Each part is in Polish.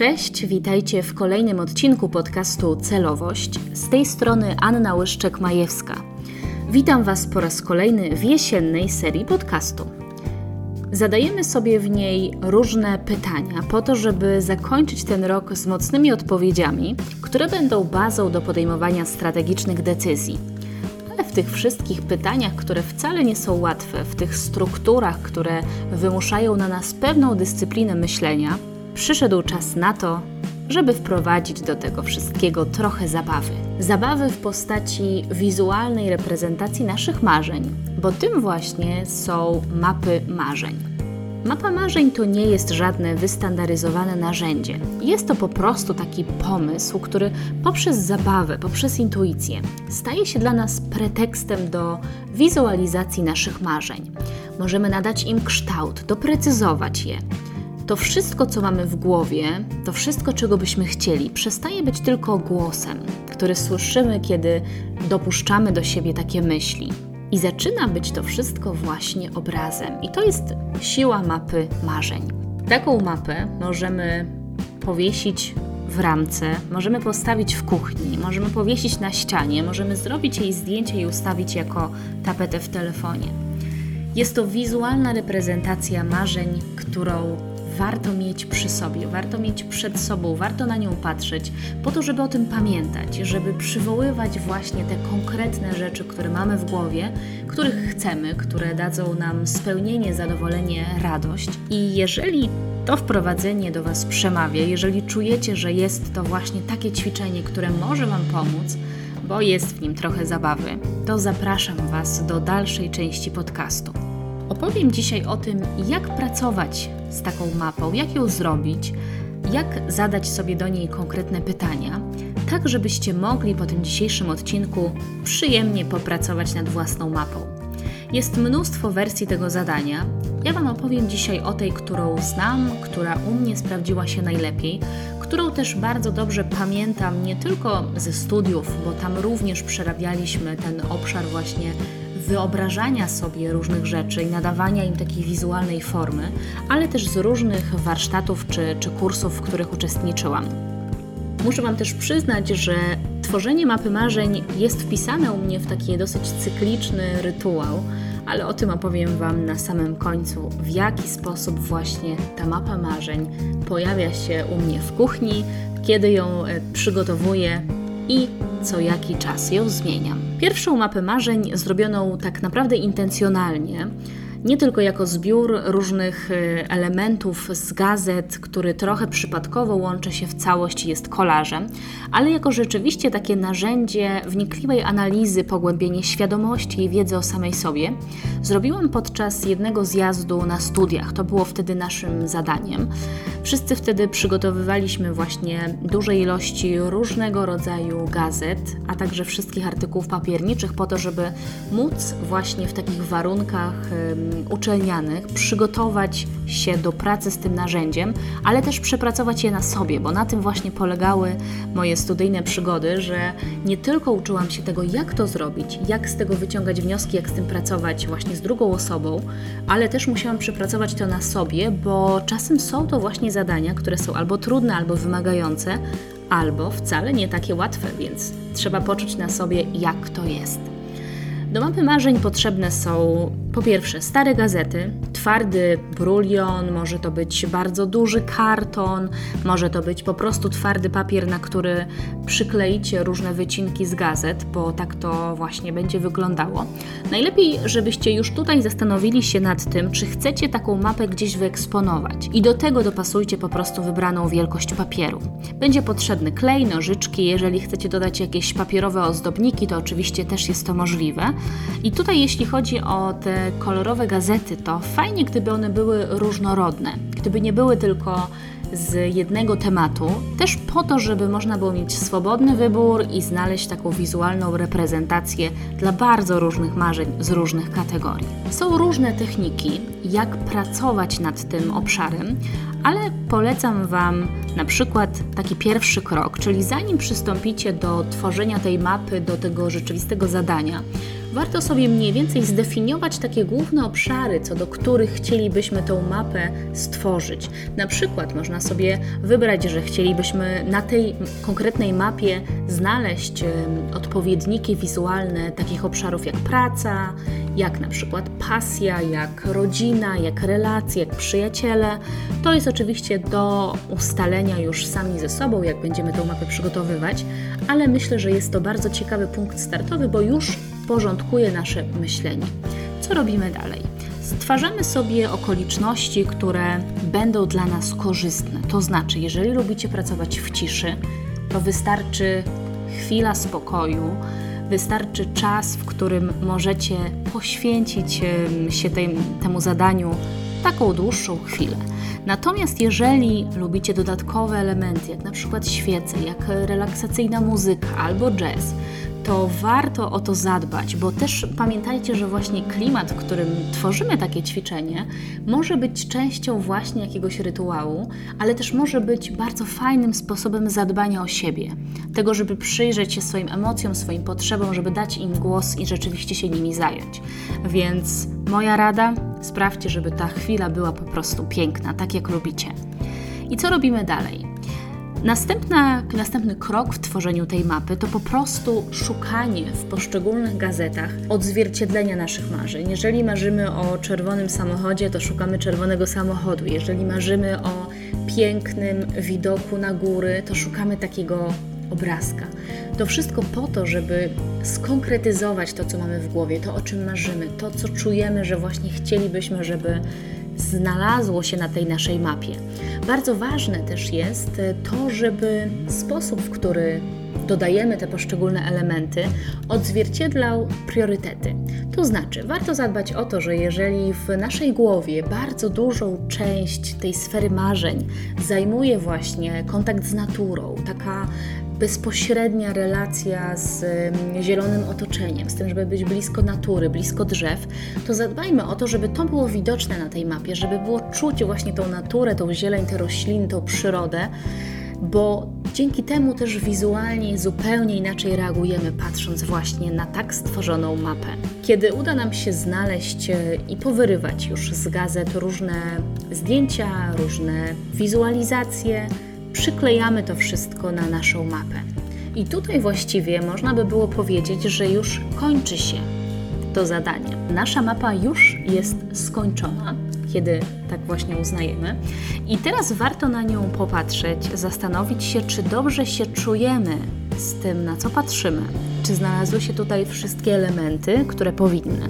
Cześć, witajcie w kolejnym odcinku podcastu Celowość. Z tej strony Anna Łyszczek-Majewska. Witam Was po raz kolejny w jesiennej serii podcastu. Zadajemy sobie w niej różne pytania po to, żeby zakończyć ten rok z mocnymi odpowiedziami, które będą bazą do podejmowania strategicznych decyzji. Ale w tych wszystkich pytaniach, które wcale nie są łatwe, w tych strukturach, które wymuszają na nas pewną dyscyplinę myślenia, przyszedł czas na to, żeby wprowadzić do tego wszystkiego trochę zabawy. Zabawy w postaci wizualnej reprezentacji naszych marzeń, bo tym właśnie są mapy marzeń. Mapa marzeń to nie jest żadne wystandaryzowane narzędzie. Jest to po prostu taki pomysł, który poprzez zabawę, poprzez intuicję staje się dla nas pretekstem do wizualizacji naszych marzeń. Możemy nadać im kształt, doprecyzować je to wszystko, co mamy w głowie, to wszystko, czego byśmy chcieli, przestaje być tylko głosem, który słyszymy, kiedy dopuszczamy do siebie takie myśli. I zaczyna być to wszystko właśnie obrazem. I to jest siła mapy marzeń. Taką mapę możemy powiesić w ramce, możemy postawić w kuchni, możemy powiesić na ścianie, możemy zrobić jej zdjęcie i ustawić jako tapetę w telefonie. Jest to wizualna reprezentacja marzeń, którą warto mieć przy sobie, warto mieć przed sobą, warto na nią patrzeć, po to, żeby o tym pamiętać, żeby przywoływać właśnie te konkretne rzeczy, które mamy w głowie, których chcemy, które dadzą nam spełnienie, zadowolenie, radość. I jeżeli to wprowadzenie do Was przemawia, jeżeli czujecie, że jest to właśnie takie ćwiczenie, które może Wam pomóc, bo jest w nim trochę zabawy, to zapraszam Was do dalszej części podcastu. Opowiem dzisiaj o tym, jak pracować z taką mapą, jak ją zrobić, jak zadać sobie do niej konkretne pytania, tak żebyście mogli po tym dzisiejszym odcinku przyjemnie popracować nad własną mapą. Jest mnóstwo wersji tego zadania. Ja Wam opowiem dzisiaj o tej, którą znam, która u mnie sprawdziła się najlepiej, którą też bardzo dobrze pamiętam nie tylko ze studiów, bo tam również przerabialiśmy ten obszar właśnie wyobrażania sobie różnych rzeczy i nadawania im takiej wizualnej formy, ale też z różnych warsztatów czy, czy kursów, w których uczestniczyłam. Muszę Wam też przyznać, że tworzenie mapy marzeń jest wpisane u mnie w taki dosyć cykliczny rytuał, ale o tym opowiem Wam na samym końcu, w jaki sposób właśnie ta mapa marzeń pojawia się u mnie w kuchni, kiedy ją e, przygotowuję i co jaki czas ją zmieniam. Pierwszą mapę marzeń zrobioną tak naprawdę intencjonalnie nie tylko jako zbiór różnych y, elementów z gazet, który trochę przypadkowo łączy się w całość i jest kolażem, ale jako rzeczywiście takie narzędzie wnikliwej analizy, pogłębienie świadomości i wiedzy o samej sobie, zrobiłam podczas jednego zjazdu na studiach. To było wtedy naszym zadaniem. Wszyscy wtedy przygotowywaliśmy właśnie duże ilości różnego rodzaju gazet, a także wszystkich artykułów papierniczych po to, żeby móc właśnie w takich warunkach uczelnianych przygotować się do pracy z tym narzędziem, ale też przepracować je na sobie, bo na tym właśnie polegały moje studyjne przygody, że nie tylko uczyłam się tego, jak to zrobić, jak z tego wyciągać wnioski, jak z tym pracować właśnie z drugą osobą, ale też musiałam przepracować to na sobie, bo czasem są to właśnie zadania, które są albo trudne, albo wymagające, albo wcale nie takie łatwe, więc trzeba poczuć na sobie, jak to jest. Do mapy marzeń potrzebne są po pierwsze stare gazety, twardy brulion, może to być bardzo duży karton, może to być po prostu twardy papier, na który przykleicie różne wycinki z gazet, bo tak to właśnie będzie wyglądało. Najlepiej, żebyście już tutaj zastanowili się nad tym, czy chcecie taką mapę gdzieś wyeksponować i do tego dopasujcie po prostu wybraną wielkość papieru. Będzie potrzebny klej, nożyczki, jeżeli chcecie dodać jakieś papierowe ozdobniki, to oczywiście też jest to możliwe. I tutaj jeśli chodzi o te kolorowe gazety, to fajnie gdyby one były różnorodne, gdyby nie były tylko z jednego tematu, też po to, żeby można było mieć swobodny wybór i znaleźć taką wizualną reprezentację dla bardzo różnych marzeń z różnych kategorii. Są różne techniki, jak pracować nad tym obszarem, ale polecam Wam na przykład taki pierwszy krok, czyli zanim przystąpicie do tworzenia tej mapy, do tego rzeczywistego zadania, warto sobie mniej więcej zdefiniować takie główne obszary, co do których chcielibyśmy tą mapę stworzyć. Na przykład można sobie wybrać, że chcielibyśmy na tej konkretnej mapie znaleźć odpowiedniki wizualne takich obszarów jak praca, jak na przykład pasja, jak rodzina, jak relacje, jak przyjaciele. To jest oczywiście do ustalenia już sami ze sobą, jak będziemy tę mapę przygotowywać, ale myślę, że jest to bardzo ciekawy punkt startowy, bo już porządkuje nasze myślenie. Co robimy dalej? Stwarzamy sobie okoliczności, które będą dla nas korzystne. To znaczy, jeżeli lubicie pracować w ciszy, to wystarczy chwila spokoju, wystarczy czas, w którym możecie poświęcić się tej, temu zadaniu taką dłuższą chwilę. Natomiast jeżeli lubicie dodatkowe elementy, jak na przykład świece, jak relaksacyjna muzyka albo jazz, to warto o to zadbać, bo też pamiętajcie, że właśnie klimat, w którym tworzymy takie ćwiczenie, może być częścią właśnie jakiegoś rytuału, ale też może być bardzo fajnym sposobem zadbania o siebie. Tego, żeby przyjrzeć się swoim emocjom, swoim potrzebom, żeby dać im głos i rzeczywiście się nimi zająć. Więc moja rada, sprawdźcie, żeby ta chwila była po prostu piękna, tak jak lubicie. I co robimy dalej? Następna, następny krok w tworzeniu tej mapy to po prostu szukanie w poszczególnych gazetach odzwierciedlenia naszych marzeń. Jeżeli marzymy o czerwonym samochodzie, to szukamy czerwonego samochodu. Jeżeli marzymy o pięknym widoku na góry, to szukamy takiego obrazka. To wszystko po to, żeby skonkretyzować to, co mamy w głowie, to, o czym marzymy, to, co czujemy, że właśnie chcielibyśmy, żeby znalazło się na tej naszej mapie. Bardzo ważne też jest e, to, żeby sposób, w który dodajemy te poszczególne elementy, odzwierciedlał priorytety. To znaczy, warto zadbać o to, że jeżeli w naszej głowie bardzo dużą część tej sfery marzeń zajmuje właśnie kontakt z naturą, taka bezpośrednia relacja z zielonym otoczeniem, z tym, żeby być blisko natury, blisko drzew, to zadbajmy o to, żeby to było widoczne na tej mapie, żeby było czuć właśnie tą naturę, tą zieleń, te rośliny, tą przyrodę, bo dzięki temu też wizualnie zupełnie inaczej reagujemy, patrząc właśnie na tak stworzoną mapę. Kiedy uda nam się znaleźć e, i powyrywać już z gazet różne zdjęcia, różne wizualizacje, przyklejamy to wszystko na naszą mapę. I tutaj właściwie można by było powiedzieć, że już kończy się to zadanie. Nasza mapa już jest skończona, kiedy tak właśnie uznajemy. I teraz warto na nią popatrzeć, zastanowić się, czy dobrze się czujemy z tym, na co patrzymy. Czy znalazły się tutaj wszystkie elementy, które powinny.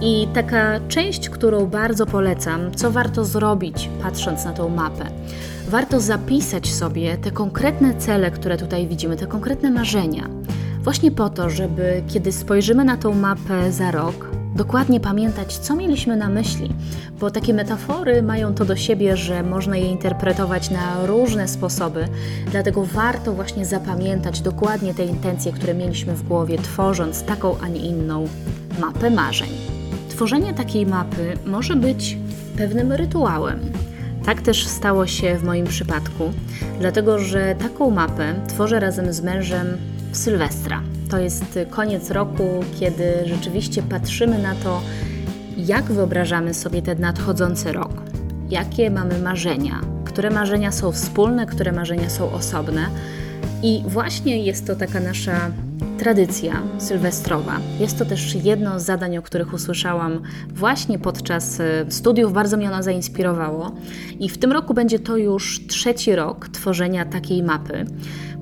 I taka część, którą bardzo polecam, co warto zrobić, patrząc na tą mapę warto zapisać sobie te konkretne cele, które tutaj widzimy, te konkretne marzenia. Właśnie po to, żeby kiedy spojrzymy na tą mapę za rok, dokładnie pamiętać, co mieliśmy na myśli, bo takie metafory mają to do siebie, że można je interpretować na różne sposoby, dlatego warto właśnie zapamiętać dokładnie te intencje, które mieliśmy w głowie, tworząc taką, a nie inną mapę marzeń. Tworzenie takiej mapy może być pewnym rytuałem, tak też stało się w moim przypadku, dlatego że taką mapę tworzę razem z mężem w Sylwestra. To jest koniec roku, kiedy rzeczywiście patrzymy na to, jak wyobrażamy sobie ten nadchodzący rok, jakie mamy marzenia, które marzenia są wspólne, które marzenia są osobne. I właśnie jest to taka nasza tradycja sylwestrowa. Jest to też jedno z zadań, o których usłyszałam właśnie podczas e, studiów. Bardzo mnie ono zainspirowało. I w tym roku będzie to już trzeci rok tworzenia takiej mapy.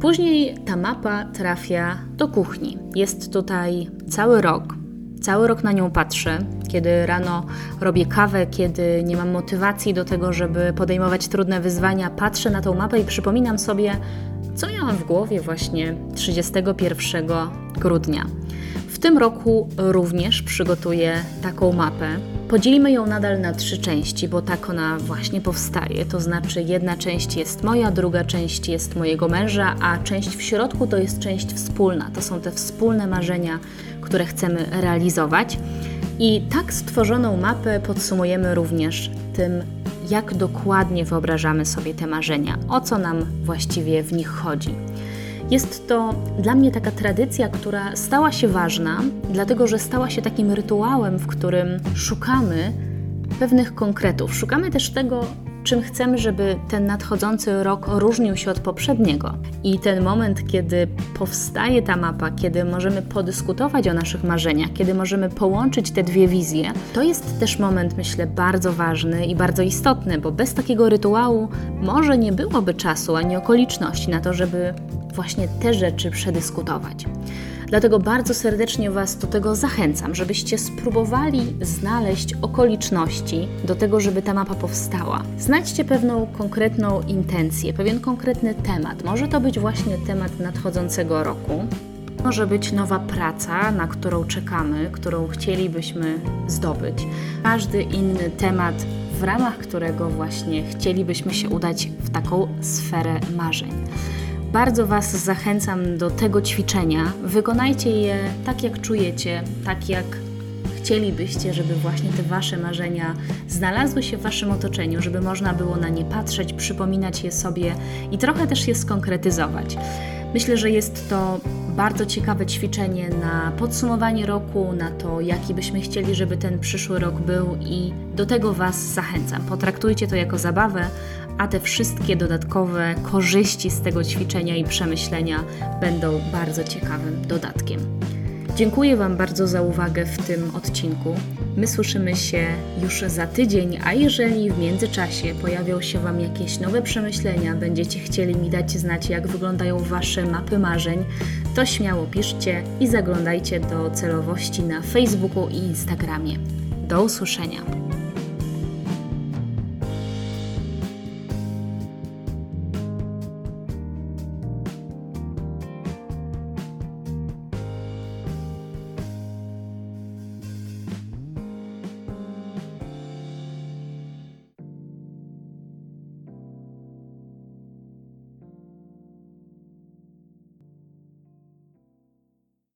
Później ta mapa trafia do kuchni. Jest tutaj cały rok. Cały rok na nią patrzę, kiedy rano robię kawę, kiedy nie mam motywacji do tego, żeby podejmować trudne wyzwania. Patrzę na tą mapę i przypominam sobie, co mam w głowie właśnie 31 grudnia. W tym roku również przygotuję taką mapę. Podzielimy ją nadal na trzy części, bo tak ona właśnie powstaje. To znaczy, jedna część jest moja, druga część jest mojego męża, a część w środku to jest część wspólna. To są te wspólne marzenia, które chcemy realizować. I tak stworzoną mapę podsumujemy również tym jak dokładnie wyobrażamy sobie te marzenia, o co nam właściwie w nich chodzi. Jest to dla mnie taka tradycja, która stała się ważna, dlatego że stała się takim rytuałem, w którym szukamy pewnych konkretów. Szukamy też tego, czym chcemy, żeby ten nadchodzący rok różnił się od poprzedniego. I ten moment, kiedy powstaje ta mapa, kiedy możemy podyskutować o naszych marzeniach, kiedy możemy połączyć te dwie wizje, to jest też moment, myślę, bardzo ważny i bardzo istotny, bo bez takiego rytuału może nie byłoby czasu ani okoliczności na to, żeby właśnie te rzeczy przedyskutować. Dlatego bardzo serdecznie Was do tego zachęcam, żebyście spróbowali znaleźć okoliczności do tego, żeby ta mapa powstała. Znajdźcie pewną konkretną intencję, pewien konkretny temat. Może to być właśnie temat nadchodzącego roku. Może być nowa praca, na którą czekamy, którą chcielibyśmy zdobyć. Każdy inny temat, w ramach którego właśnie chcielibyśmy się udać w taką sferę marzeń. Bardzo Was zachęcam do tego ćwiczenia. Wykonajcie je tak, jak czujecie, tak jak chcielibyście, żeby właśnie te Wasze marzenia znalazły się w Waszym otoczeniu, żeby można było na nie patrzeć, przypominać je sobie i trochę też je skonkretyzować. Myślę, że jest to bardzo ciekawe ćwiczenie na podsumowanie roku, na to, jaki byśmy chcieli, żeby ten przyszły rok był i do tego Was zachęcam. Potraktujcie to jako zabawę, a te wszystkie dodatkowe korzyści z tego ćwiczenia i przemyślenia będą bardzo ciekawym dodatkiem. Dziękuję Wam bardzo za uwagę w tym odcinku. My słyszymy się już za tydzień, a jeżeli w międzyczasie pojawią się Wam jakieś nowe przemyślenia, będziecie chcieli mi dać znać, jak wyglądają Wasze mapy marzeń, to śmiało piszcie i zaglądajcie do celowości na Facebooku i Instagramie. Do usłyszenia.